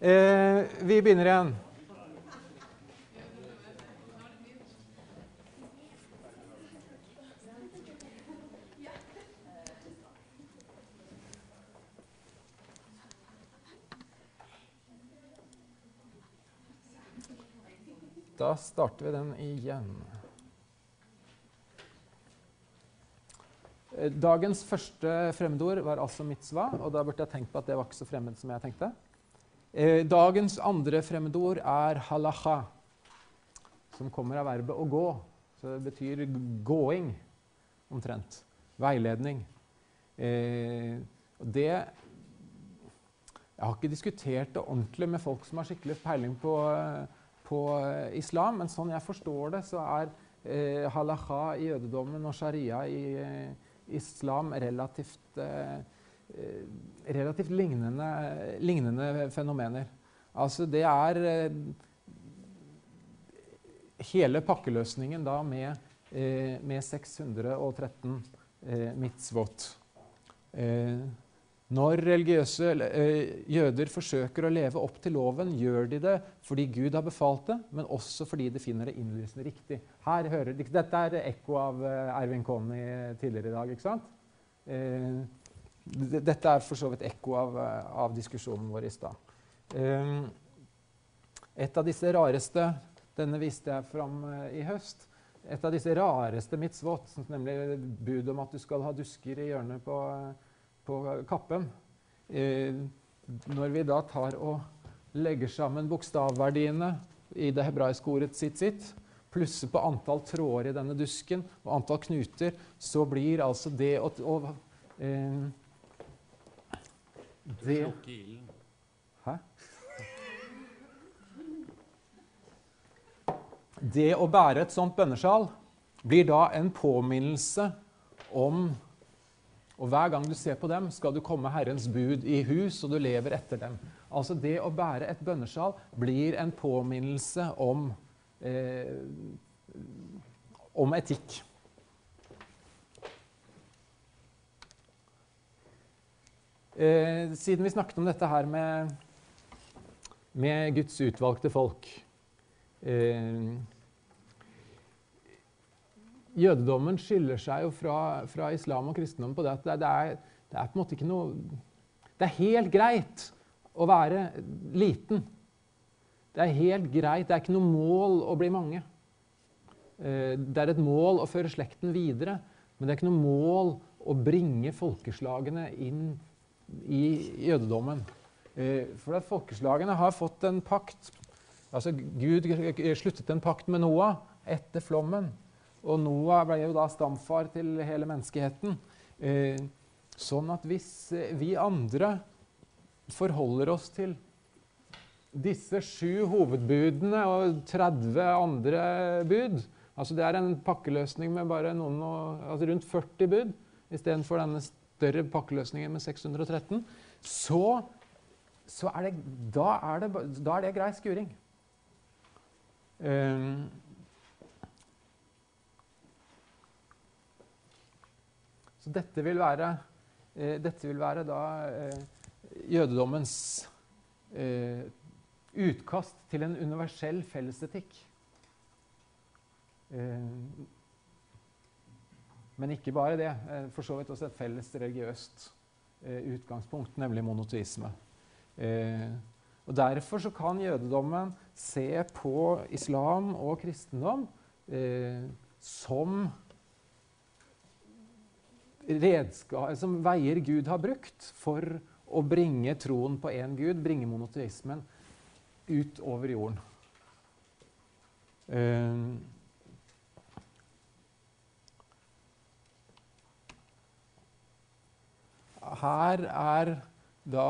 Eh, vi begynner igjen. Da starter vi den igjen. Eh, Dagens første fremmedord var altså mitzvah, og da burde jeg tenkt på at det var ikke så fremmed som jeg tenkte. Eh, Dagens andre fremmedord er halacha, som kommer av verbet å gå. Så det betyr gåing, omtrent. Veiledning. Eh, det Jeg har ikke diskutert det ordentlig med folk som har skikkelig peiling på, på islam, men sånn jeg forstår det, så er eh, halacha i jødedommen og sharia i eh, islam relativt, eh, relativt lignende, lignende, fenomener. Altså det er eh, hele pakkeløsningen da med, eh, med 613 eh, mitzvot. Når religiøse jøder forsøker å leve opp til loven, gjør de det fordi Gud har befalt det, men også fordi de finner det innlysende riktig. Her hører, dette er ekko av Ervin Conny tidligere i dag. ikke sant? Dette er for så vidt ekko av, av diskusjonen vår i stad. Et av disse rareste Denne viste jeg fram i høst. Et av disse rareste mitzvot, nemlig budet om at du skal ha dusker i hjørnet på på kappen. Eh, når vi da tar og legger sammen bokstavverdiene i det hebraiske ordet sitt sitt, plusser på antall tråder i denne dusken og antall knuter, så blir altså det å, å eh, det Hæ? Det å bære et sånt bønnesjal blir da en påminnelse om og hver gang du ser på dem, skal du komme Herrens bud i hus, og du lever etter dem. Altså det å bære et bønnesjal blir en påminnelse om, eh, om etikk. Eh, siden vi snakket om dette her med, med Guds utvalgte folk eh, Jødedommen skiller seg jo fra, fra, islam og kristendom på det at det, det, er, det, er, på en måte ikke noe Det er helt greit å være liten. Det er helt greit. Det er ikke noe mål å bli mange. Eh, det er et mål å føre slekten videre, men det er ikke noe mål å bringe folkeslagene inn i jødedommen. Eh, for at folkeslagene har fått en pakt altså Gud sluttet en pakt med Noah etter flommen. Og Noah ble jo da stamfar til hele menneskeheten. Eh, sånn at hvis eh, vi andre forholder oss til disse sju hovedbudene og 30 andre bud altså Det er en pakkeløsning med bare noen altså rundt 40 bud istedenfor denne større pakkeløsninger med 613. Så, så er det, da, er det, da er det grei skuring. Um, Så dette vil være, uh, dette vil være da uh, jødedommens uh, utkast til en universell fellesetikk. Eh, men ikke bare det. Eh, for så vidt også et felles religiøst eh, utgangspunkt, nemlig monoteisme. og Derfor så kan jødedommen se på islam og kristendom som redskap, som veier Gud har brukt for å bringe troen på én Gud, bringe monoteismen, ut over jorden. Her er da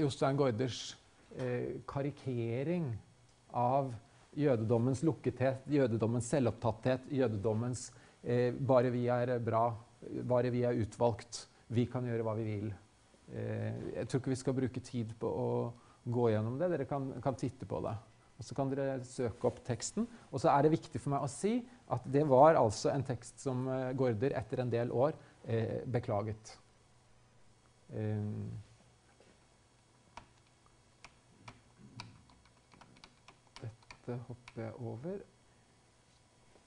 Jostein Gaarders eh, karikering av jødedommens lukkethet, jødedommens selvopptatthet, jødedommens eh, 'bare vi er bra', bare vi er utvalgt. Vi kan gjøre hva vi vil. Eh, jeg tror ikke vi skal bruke tid på å gå gjennom det. Dere kan, kan titte på det. Og Så kan dere søke opp teksten. Og så er det viktig for meg å si at det var altså en tekst som uh, Gaarder etter en del år eh, beklaget. Um, Dette hopper jeg over.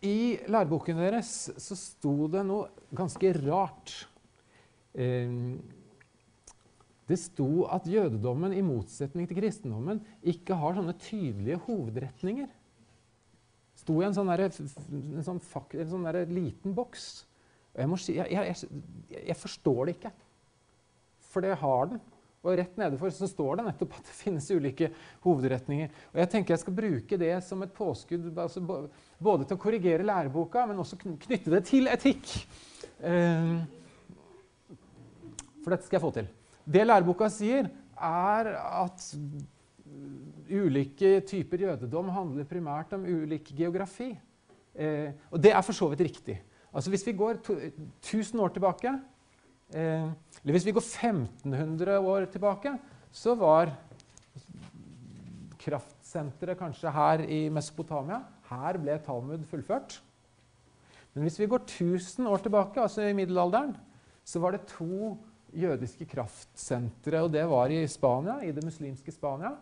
I læreboken deres så sto det noe ganske rart. Eh, det sto at jødedommen, i motsetning til kristendommen, ikke har sånne tydelige hovedretninger. Det sto i en sånn, der, en sånn, en sånn liten boks. Jeg, si, jeg, jeg, jeg, forstår det ikke. For det har den. Og rett nedenfor så står det nettopp at det finnes ulike hovedretninger. Og jeg tenker jeg skal bruke det som et påskudd altså både til å korrigere læreboka, men også knytte det til etikk. Eh, for dette skal jeg få til. Det læreboka sier, er at ulike typer jødedom handler primært om ulik geografi. Eh, og det er for så vidt riktig. Altså Hvis vi går 1000 år tilbake, eller hvis vi går 1500 år tilbake, så var kraftsenteret kanskje her i Mesopotamia. Her ble Talmud fullført. Men hvis vi går 1000 år tilbake, altså i middelalderen, så var det to jødiske kraftsentre. Og det var i Spania, i det muslimske Spania.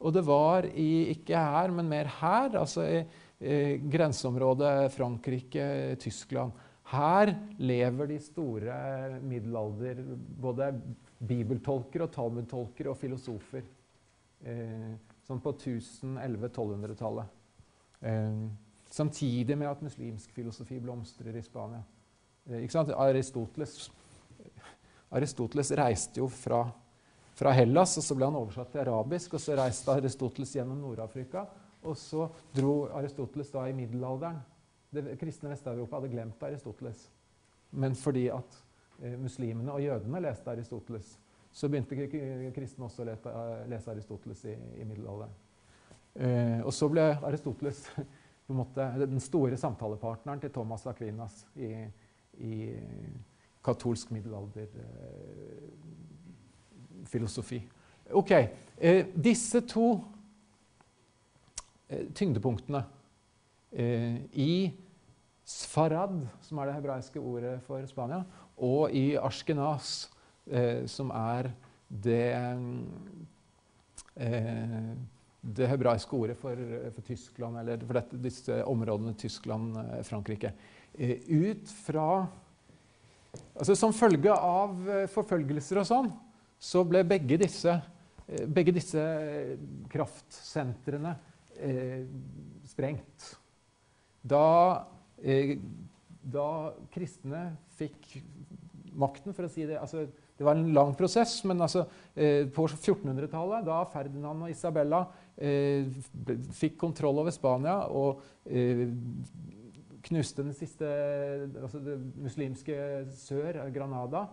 Og det var i, ikke her, men mer her, altså i, i grenseområdet Frankrike-Tyskland. Her lever de store middelalder... Både bibeltolkere og talmudtolkere og filosofer. Eh, sånn på 1100-1200-tallet. Eh, samtidig med at muslimsk filosofi blomstrer i Spania. Eh, Aristoteles Aristoteles reiste jo fra, fra, Hellas, og så ble han oversatt til arabisk. og Så reiste Aristoteles gjennom Nord-Afrika, og så dro Aristoteles da i middelalderen. Det kristne Vest-Europa hadde glemt Aristoteles. Men fordi at eh, muslimene og jødene leste Aristoteles, så begynte kristne også å lete, lese Aristoteles i, i middelalderen. Eh, og så ble Aristoteles på en måte, den store samtalepartneren til Thomas Aquinas i, i katolsk middelalderfilosofi. Ok, eh, Disse to eh, tyngdepunktene eh, i Sfarad, som er det hebraiske ordet for Spania, og i Ashkenaz, som er det det hebraiske ordet for, for Tyskland, eller for dette, disse områdene Tyskland, Frankrike. Ut fra Altså, som følge av eh, forfølgelser og sånn, så ble begge disse, eh, begge disse eh, kraftsentrene eh, sprengt. Da, eh, da, kristne fikk makten, for å si det altså, Det var en lang prosess, men altså, eh, på 1400-tallet, da Ferdinand og Isabella fikk kontroll over Spania og knuste den siste altså det muslimske sør, Granada,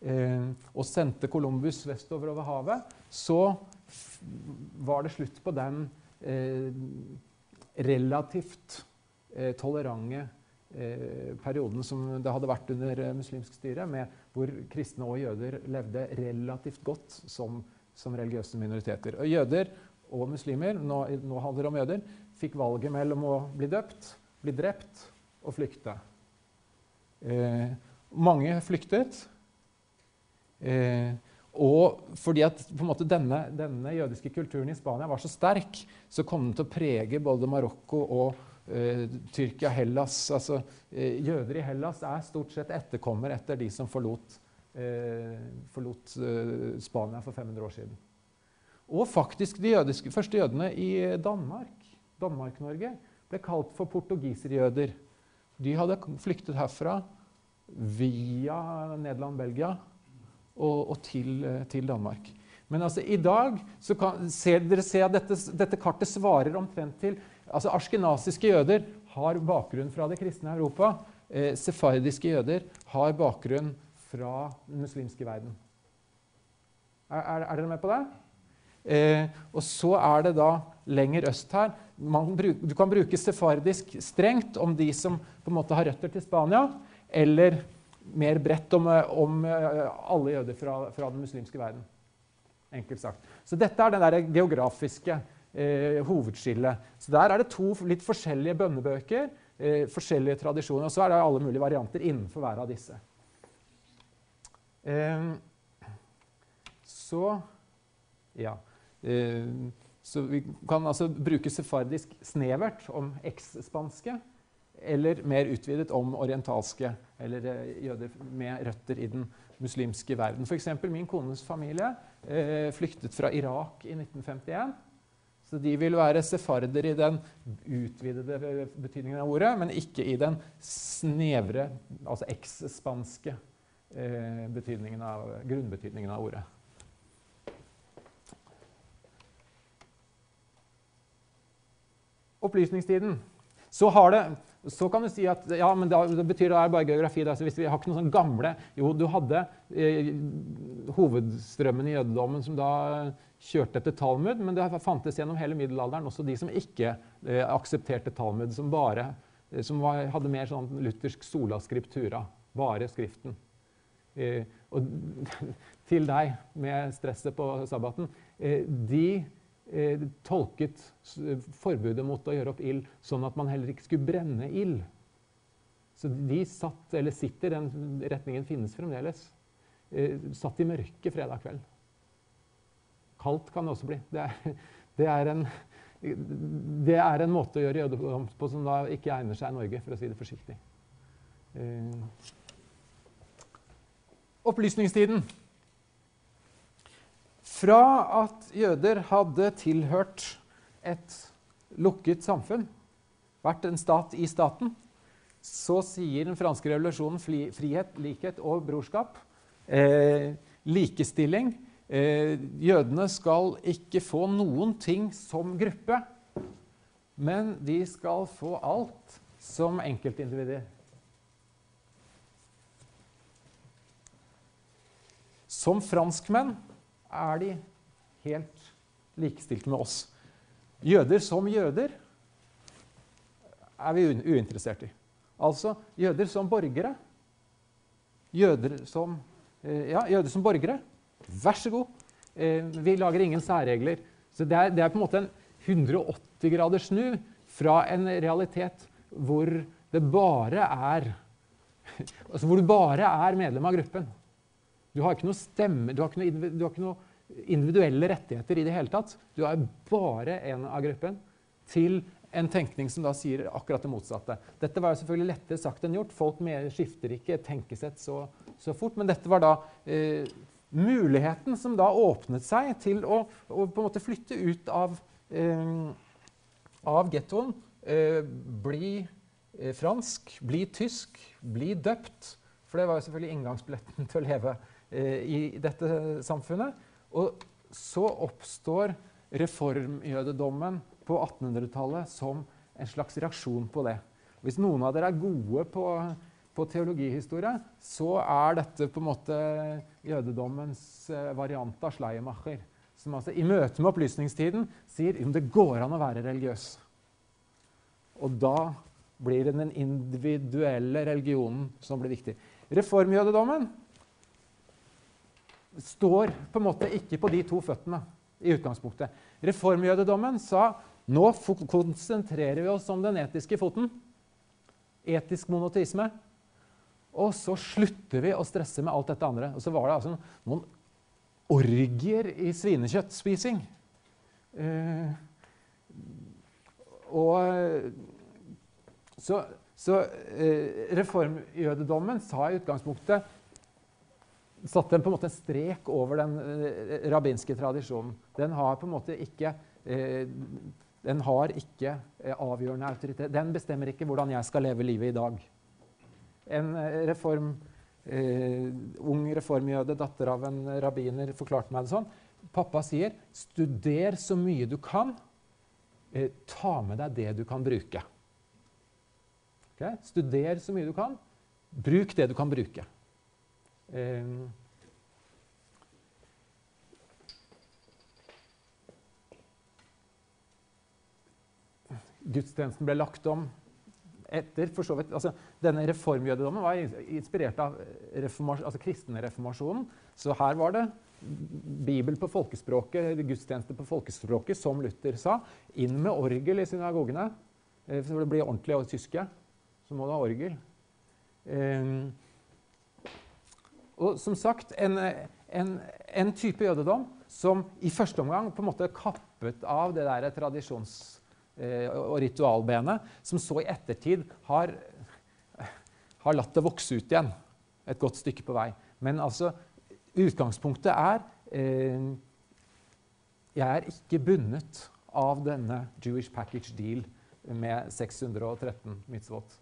eh, og sendte Columbus vestover over havet, så var det slutt på den eh, relativt eh, tolerante eh, perioden som det hadde vært under eh, muslimsk styre, med hvor kristne og jøder levde relativt godt som, som religiøse minoriteter. Og jøder og muslimer, nå, nå handler det om jøder, fikk valget mellom å bli døpt, bli drept og flykte. Eh, mange flyktet. Eh, og fordi at måte, denne, denne, jødiske kulturen i Spania var så sterk, så kom den til å prege både Marokko og eh, Tyrkia, Hellas. Altså, eh, jøder i Hellas er stort sett etterkommer etter de som forlot, eh, forlot eh, Spania for 500 år siden. Og faktisk de jødiske, første jødene i Danmark, Danmark-Norge, ble kalt for portugiserjøder. De hadde flyktet herfra via Nederland, Belgia og, og til, eh, til, Danmark. Men altså, i dag kan, ser dere se at dette, dette kartet svarer omtrent til altså Askenasiske jøder har bakgrunn fra det kristne Europa. Eh, sefardiske jøder har bakgrunn fra den muslimske verden. Er, er, er dere med på det? Eh, og så er det da lenger øst her bruk, Du kan bruke sefardisk strengt om de som på en måte har røtter til Spania, eller mer bredt om, om eh, alle jøder fra, fra, den muslimske verden. Enkelt sagt. Så dette er den der geografiske eh, hovedskillet. Så der er det to litt forskjellige bønnebøker, eh, forskjellige tradisjoner. Og så er det alle mulige varianter innenfor hver av disse. Eh, så Ja. Så vi kan altså bruke sefardisk snevert om eks-spanske, eller mer utvidet om orientalske, eller eh, jøder med røtter i den muslimske verden. F.eks. min kones familie eh, flyktet fra Irak i 1951. Så de vil være sefarder i den utvidede betydningen av ordet, men ikke i den snevre, altså eks-spanske eh, grunnbetydningen av ordet. Opplysningstiden. Så har det så kan du si at ja, men da, det betyr det bare geografi. Da. Så hvis vi har ikke noen sånn gamle Jo, du hadde eh, hovedstrømmen i jødedommen som da kjørte etter Talmud, men det fantes gjennom hele middelalderen også de som ikke eh, aksepterte Talmud, som bare eh, som var, hadde mer sånn luthersk sola scriptura, bare Skriften. Eh, og til deg med stresset på sabbaten eh, De eh, tolket forbudet mot å gjøre opp ild sånn at man heller ikke skulle brenne ild. Så de satt, eller sitter, den retningen finnes fremdeles, eh, satt i mørket fredag kveld. Kaldt kan det også bli. Det er, det er, en, det er en, måte å gjøre jødedom på som da ikke egner seg i Norge, for å si det forsiktig. Eh, opplysningstiden. Fra at jøder hadde tilhørt et lukket samfunn, vært en stat i staten, så sier den franske revolusjonen frihet, likhet og brorskap. Eh, likestilling. Eh, jødene skal ikke få noen ting som gruppe, men de skal få alt som enkeltindivider. Som franskmenn er de helt likestilte med oss. Jøder som jøder er vi uinteressert i. Altså jøder som borgere. Jøder som, eh, ja, jøder som borgere. Vær så god. Eh, vi lager ingen særregler. Så det er, det er på en måte en 180 graders snu fra en realitet hvor det bare er altså Hvor du bare er medlem av gruppen. Du har ikke noe stemme, du har ikke noe, du har ikke noe individuelle rettigheter i det hele tatt. Du er bare en av gruppen til en tenkning som da sier akkurat det motsatte. Dette var jo selvfølgelig lettere sagt enn gjort. Folk skifter ikke tenkesett så, så, fort. Men dette var da eh, muligheten som da åpnet seg til å, å på en måte flytte ut av, eh, av gettoen. Eh, bli eh, fransk, bli tysk, bli døpt. For det var jo selvfølgelig inngangsbilletten til å leve i dette samfunnet. Og så oppstår reformjødedommen på 1800-tallet som en slags reaksjon på det. Hvis noen av dere er gode på, på teologihistorie, så er dette på en måte jødedommens eh, variant av Schleiermacher. Som altså i møte med opplysningstiden sier om det går an å være religiøs. Og da blir det den individuelle religionen som blir viktig. Reformjødedommen står på en måte ikke på de to føttene i utgangspunktet. Reformjødedommen sa nå konsentrerer vi oss om den etiske foten. Etisk monoteisme. Og så slutter vi å stresse med alt dette andre. Og så var det altså noen orgier i svinekjøttspising. Eh, og så, så eh, reformjødedommen sa i utgangspunktet satte på en måte en strek over den eh, rabbinske tradisjonen. Den har på en måte ikke eh, den har ikke eh, avgjørende autoritet. Den bestemmer ikke hvordan jeg skal leve livet i dag. En reform, ung reformjøde, datter av en rabbiner, forklarte meg det sånn. Pappa sier 'studer så mye du kan'. Ta med deg det du kan bruke. Okay? Studer så mye du kan. Bruk det du kan bruke. Ehm, gudstjenesten ble lagt om etter for så vidt, altså Denne reformjødedommen var inspirert av altså kristenreformasjonen. Så her var det Bibel på folkespråket, gudstjeneste på folkespråket, som Luther sa. Inn med orgel i synagogene. Eh, for det blir ordentlig og tyske, så må du ha orgel. Um, og som sagt, en, en, en type jødedom som i første omgang på en måte kappet av det der tradisjons- eh, og ritualbenet, som så i ettertid har, har latt det vokse ut igjen et godt stykke på vei. Men altså, utgangspunktet er eh, Jeg er ikke bundet av denne Jewish Package Deal med 613 mitzvot.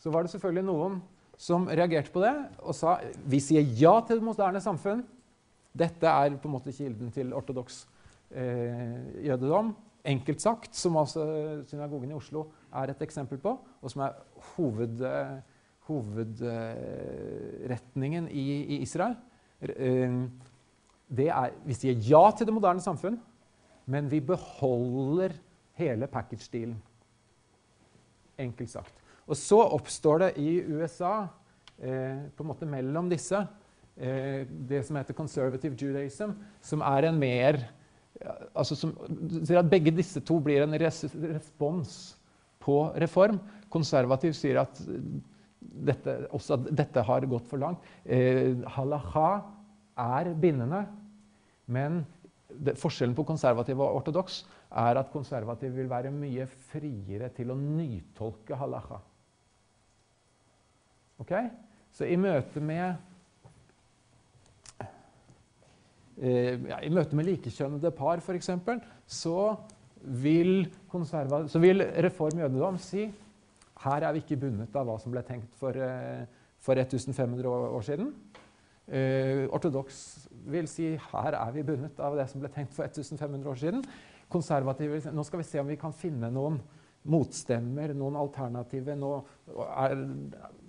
Så var det selvfølgelig noen som reagerte på det og sa vi sier ja til det moderne samfunn. Dette er på en måte kilden til ortodoks eh, jødedom. Enkelt sagt, som altså synagogen i Oslo er et eksempel på, og som er hoved, eh, hovedretningen i, i, Israel. Eh, er, vi sier ja til det moderne samfunn, men vi beholder hele package-stilen. Enkelt sagt. Og så oppstår det i USA, eh, på en måte mellom disse, eh, det som heter conservative judaism, som er en mer altså som, at Begge disse to blir en res respons på reform. Konservativ sier at dette, også at dette har gått for langt. Eh, halacha er bindende, men det, forskjellen på konservativ og ortodoks er at konservativ vil være mye friere til å nytolke halacha. Okay? Så i møte med eh, ja, I møte med likekjønnede par, f.eks., så, så vil Reform jødedom si her er vi ikke bundet av hva som ble tenkt for, eh, for 1500 år siden. Uh, ortodoks vil si her er vi bundet av det som ble tenkt for 1500 år siden. Konservative vil si nå skal vi se om vi kan finne noen motstemmer, noen alternativer. Nå er,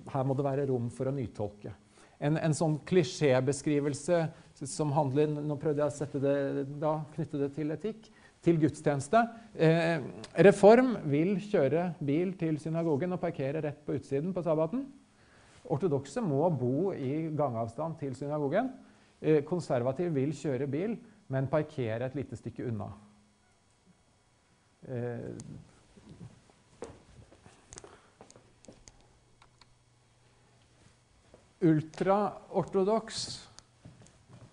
her må det være rom for å nytolke. En, en sånn klisjébeskrivelse som handler Nå prøvde jeg å sette det, da, knytte det til etikk. Til gudstjeneste. Eh, reform vil kjøre bil til synagogen og parkere rett på utsiden på sabbaten. Ortodokse må bo i gangavstand til synagogen. Eh, konservativ vil kjøre bil, men parkere et lite stykke unna. Eh, Ultraortodoks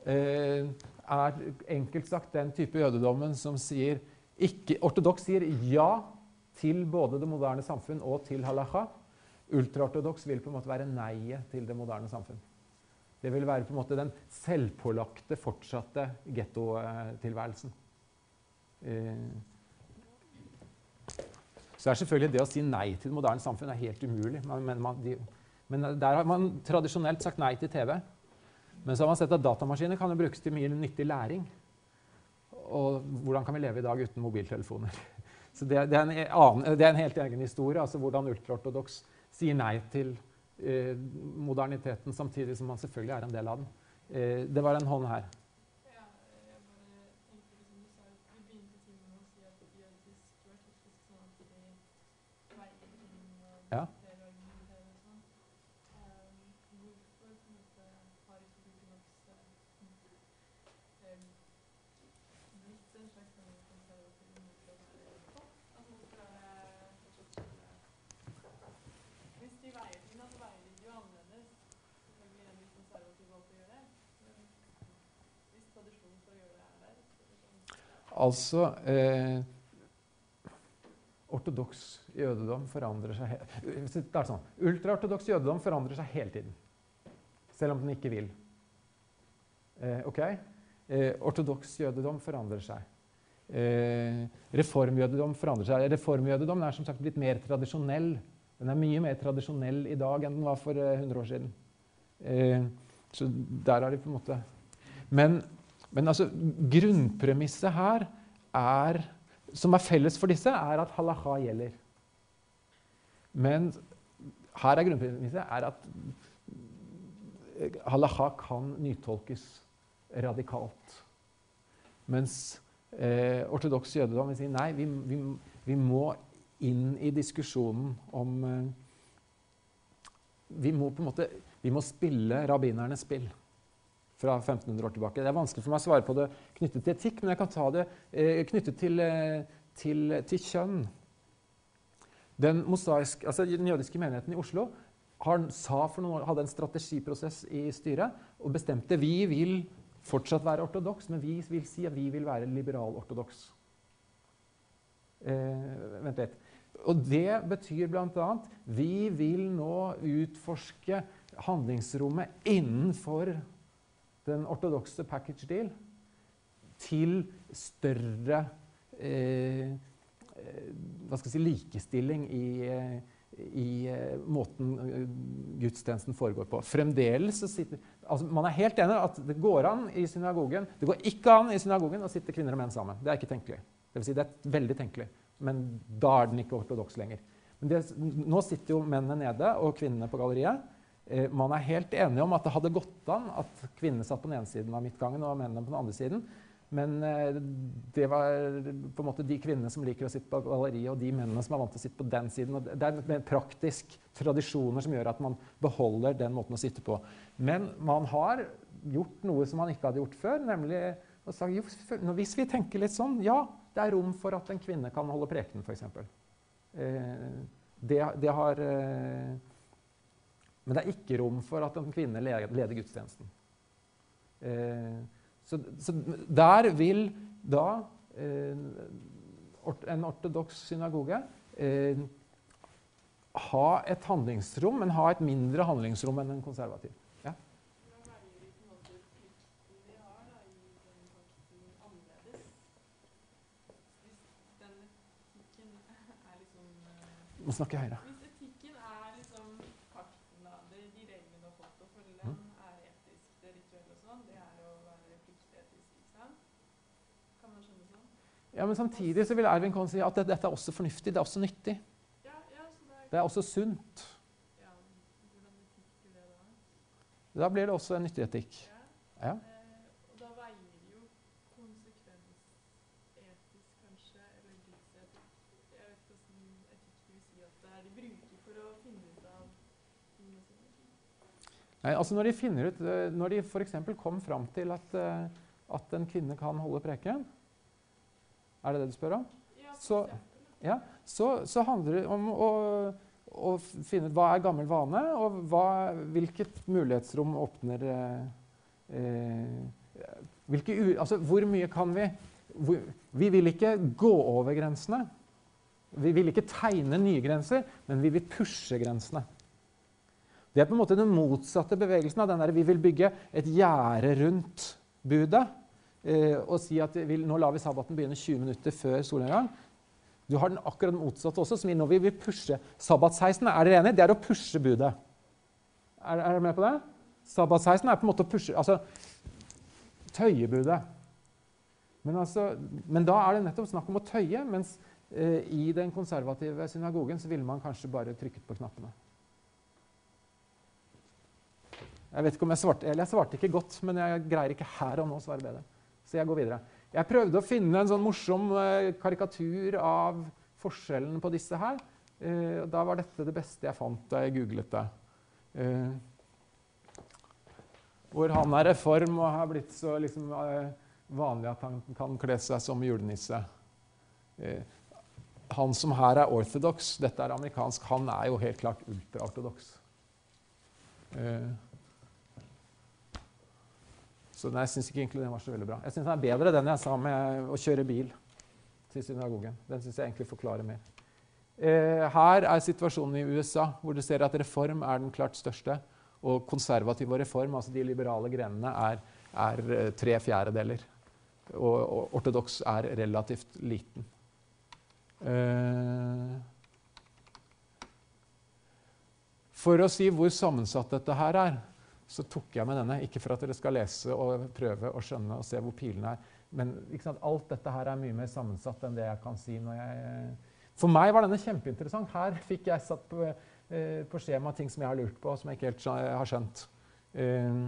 eh, er enkelt sagt den type jødedommen som sier ikke, Ortodoks sier ja til både det moderne samfunn og til halakha. Ultraortodoks vil på en måte være nei-et til det moderne samfunn. Det vil være på en måte den selvpålagte, fortsatte gettotilværelsen. Eh, så er selvfølgelig det å si nei til det moderne samfunn helt umulig. Men, man, de, men der har man tradisjonelt sagt nei til TV. Men så har man sett at datamaskiner kan jo brukes til mye nyttig læring. Og hvordan kan vi leve i dag uten mobiltelefoner? Så det, det, er, en annen, det er, en helt egen historie. altså Hvordan ultraortodoks sier nei til eh, moderniteten samtidig som man selvfølgelig er en del av den. Eh, det var en hånd her. Ja. Altså eh, Ortodoks jødedom forandrer seg det er sånn, Ultraortodoks jødedom forandrer seg hele tiden. Selv om den ikke vil. Eh, ok? Eh, ortodoks jødedom forandrer seg. Eh, reformjødedom forandrer seg. Reformjødedom er som sagt blitt mer tradisjonell. Den er mye mer tradisjonell i dag enn den var for 100 eh, år siden. Eh, så der har de på en måte Men men altså, grunnpremisset her er, som er felles for disse, er at halaha gjelder. Men her er grunnpremisset er at halaha kan nytolkes radikalt. Mens eh, ortodoks jødedom vil si nei, vi, vi, vi, må inn i diskusjonen om eh, vi, må måte, vi må spille rabbinernes spill fra 1500 år tilbake. Det er vanskelig for meg å svare på det knyttet til etikk, men jeg kan ta det eh, knyttet til, eh, til, til, kjønn. Den, mosaisk, altså den, jødiske menigheten i Oslo har, år, hadde en strategiprosess i styret og bestemte vi vil fortsatt være ortodoks, men vi vil si at vi vil være liberal-ortodoks. Eh, vent litt. Og det betyr bl.a. vi vil nå utforske handlingsrommet innenfor den ortodokse package deal til større eh, eh hva skal jeg si, likestilling i, i eh, måten eh, gudstjenesten foregår på. Fremdeles sitter, altså Man er helt enig at det går an i synagogen Det går ikke an i synagogen å sitte kvinner og menn sammen. Det er ikke tenkelig. Det, vil si, det er veldig tenkelig, men da er den ikke ortodoks lenger. Men det, nå sitter jo mennene nede og kvinnene på galleriet. Eh, man er helt enige om at det hadde gått an at kvinnene satt på den ene siden av midtgangen og mennene på den andre siden. Men eh, det var på en måte de kvinnene som liker å sitte på galleriet, og de mennene som er vant til å sitte på den siden. Og det er praktisk tradisjoner som gjør at man beholder den måten å sitte på. Men man har gjort noe som man ikke hadde gjort før, nemlig å si jo, hvis vi tenker litt sånn Ja, det er rom for at en kvinne kan holde preken, f.eks. Eh, det, det har Men det er ikke rom for at en kvinne leder, gudstjenesten. Eh, så, så, der vil da eh, en ortodoks synagoge eh, ha et handlingsrom, men ha et mindre handlingsrom enn en konservativ. Ja? Må snakke høyere. Ja, Men samtidig så vil Ervin Kohn si at dette er også fornuftig. Det er også nyttig. Ja, ja, det, er... også sunt. Ja, det da? blir det også en nyttig etikk. Ja. Eh, og da veier jo konsekvensetisk kanskje, eller livsetikk Jeg vet ikke hvordan etikk vil si at det er de bruker for å finne ut av. Nei, altså Når de finner ut, eh, når de f.eks. kom fram til at, eh, at en kvinne kan holde preken, er det det du spør om? Så, ja, så, så handler det om å, å, finne ut hva er gammel vane, og hva, hvilket mulighetsrom åpner eh, eh, hvilke, altså, Hvor mye kan vi hvor, Vi vil ikke gå over grensene. Vi vil ikke tegne nye grenser, men vi vil pushe grensene. Det er på en måte den motsatte bevegelsen av den der vi vil bygge et gjerde rundt budet og si at vi, nå lar vi sabbaten begynne 20 minutter før solnedgang. Du har den akkurat motsatte også, som vi nå vil vi pushe. Sabbatsheisen, er dere enige? Det er å pushe budet. Er, er dere med på det? Sabbatsheisen er på en måte å pushe Altså tøye budet. Men, altså, men, da er det nettopp snakk om å tøye, mens eh, i den konservative synagogen så ville man kanskje bare trykket på knappene. Jeg vet ikke om jeg svarte, eller jeg svarte ikke godt, men jeg greier ikke her og nå å svare bedre. Så jeg går videre. Jeg prøvde å finne en sånn morsom eh, karikatur av forskjellen på disse her. Eh, da var dette det beste jeg fant da jeg googlet det. Eh, hvor han er reform og har blitt så liksom, vanlig at han kan kle seg som julenisse. Han som her er orthodox, dette er amerikansk, han er jo helt klart ultraortodoks. Så jeg syns ikke egentlig den var så veldig bra. Jeg syns den er bedre den jeg sa med å kjøre bil til synagogen. Den syns jeg egentlig forklarer mer. Eh, her er situasjonen i USA, hvor du ser at reform er den klart største. Og konservativ og reform, altså de liberale grenene, er, er eh, tre fjerdedeler. Og, og ortodoks er relativt liten. Eh, for å si hvor sammensatt dette her er, så tok jeg med denne. Ikke for at dere skal lese og prøve å skjønne og se hvor pilene er. Men alt dette her er mye mer sammensatt enn det jeg kan si. når jeg... For meg var denne kjempeinteressant. Her fikk jeg satt på, eh, på skjema ting som jeg har lurt på, som jeg ikke helt har skjønt. Eh,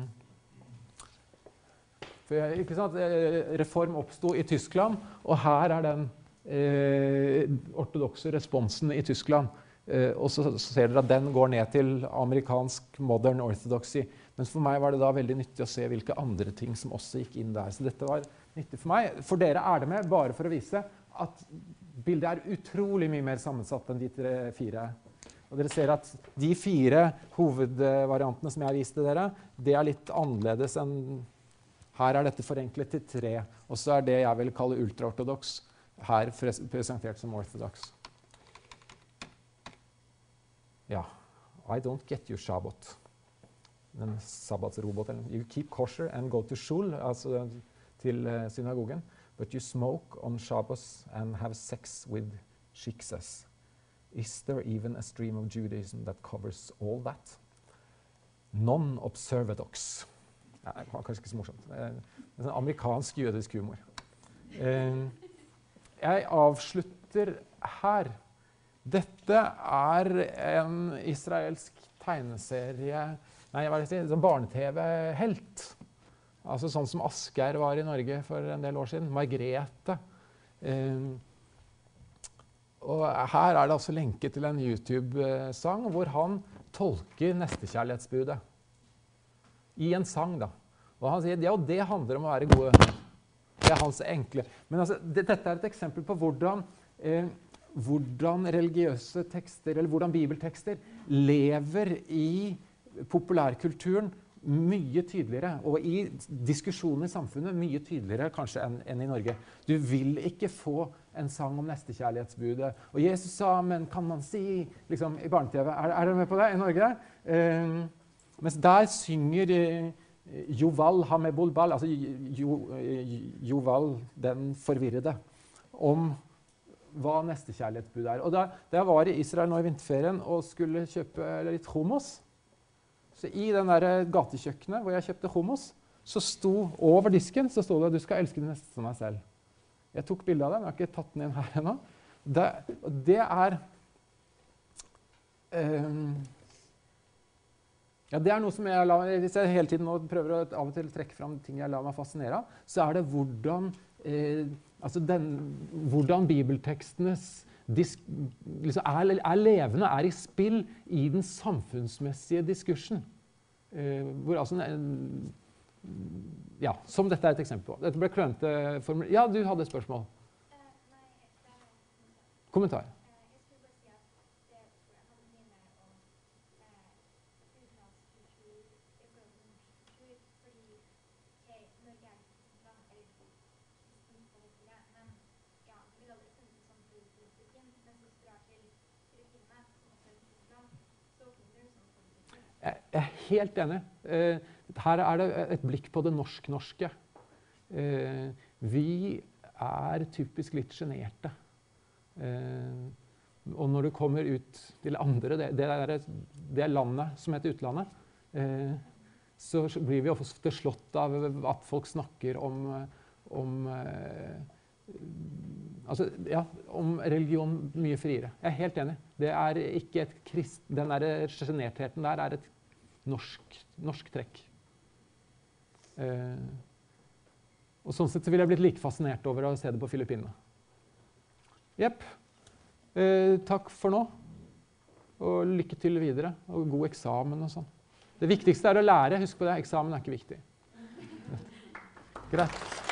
sant? Eh, reform oppsto i Tyskland, og her er den eh, ortodokse responsen i Tyskland. Eh, og så ser dere at den går ned til amerikansk modern orthodoxy. Men for meg var det da veldig nyttig å se hvilke andre ting som også gikk inn der. Så dette var nyttig for meg. For dere er det med bare for å vise at bildet er utrolig mye mer sammensatt enn de tre fire. Og dere ser at De fire hovedvariantene som jeg viste dere, det er litt annerledes enn Her er dette forenklet til tre. Og så er det jeg vil kalle ultraortodoks, her presentert som orthodox. Ja. I don't get you, Shabbat. Den sabbatsroboten. You keep kosher and go to shul, altså til eh, synagogen. But you smoke on Shabbos and have sex with shiksas. Is there even a stream of Judaism that covers all that? Non-observadox. Nei, det var kanskje ikke så morsomt. Eh, En sånn amerikansk jødisk humor. Eh, Jeg avslutter her. Dette er en israelsk tegneserie Nei, hva er jeg sier? Sånn barne-TV-helt. Altså sånn som Asgeir var i Norge for en del år siden. Margrethe. Eh, og her er det altså lenke til en YouTube-sang hvor han tolker nestekjærlighetsbudet. I en sang, da. Og han sier ja, det handler om å være gode. Det er hans enkle Men altså, det, dette er et eksempel på hvordan, eh, hvordan religiøse tekster, eller hvordan bibeltekster, lever i populærkulturen mye tydeligere. Og i diskusjonen i samfunnet mye tydeligere kanskje enn en i Norge. Du vil ikke få en sang om nestekjærlighetsbudet. Og Jesus sa, men kan man si liksom, I barne-TV. Er, er dere med på det i Norge? Eh, mens der synger eh, Joval Hamebulbal, altså jo, eh, Joval den forvirrede, om hva nestekjærlighetsbudet er. Og da, da jeg var i Israel nå i vinterferien og skulle kjøpe litt hummus Så i den der gatekjøkkenet hvor jeg kjøpte hummus, så sto over disken så sto det 'Du skal elske din neste som deg selv'. Jeg tok bilde av den. Jeg har ikke tatt den inn her ennå. Det, det er um, ja, det er noe som jeg lar, Hvis jeg hele tiden prøver å av og til trekke fram ting jeg lar meg fascinere av, så er det hvordan, eh, altså den, hvordan bibeltekstenes disk, liksom er, er levende, er i spill i den samfunnsmessige diskursen. Eh, hvor altså en, ja, Som dette er et eksempel på. Dette ble klønete formulert. Ja, du hadde et spørsmål. Kommentar. Jeg skulle bare si at det tror jeg han mener om eh, utenlandsk kultur i forhold til norsk kultur, fordi ok, Norge er et kristent land, eller kristent på det tida, men ja, det vil aldri funnet sånn politikken, men hvis du drar til Filippinene, som også er et kristent land, så finner du sånn politikk. Jeg jeg er helt enig. Eh, her er det et blikk på det norsk-norske. Eh, vi er typisk litt sjenerte. Eh, og når du kommer ut til andre, det, det, er, det landet som heter utlandet, så blir vi ofte slått av at folk snakker om, om Altså, ja, om religion mye friere. Jeg er helt enig. Det er ikke et krist, den der sjenertheten der er et norsk, norsk trekk. Eh, og sånn sett så ville jeg blitt like fascinert over å se det på Filippinene. Jepp. Eh, takk for nå. Og lykke til videre. Og god eksamen og sånn. Det viktigste er å lære. Husk på det, eksamen er ikke viktig. Greit.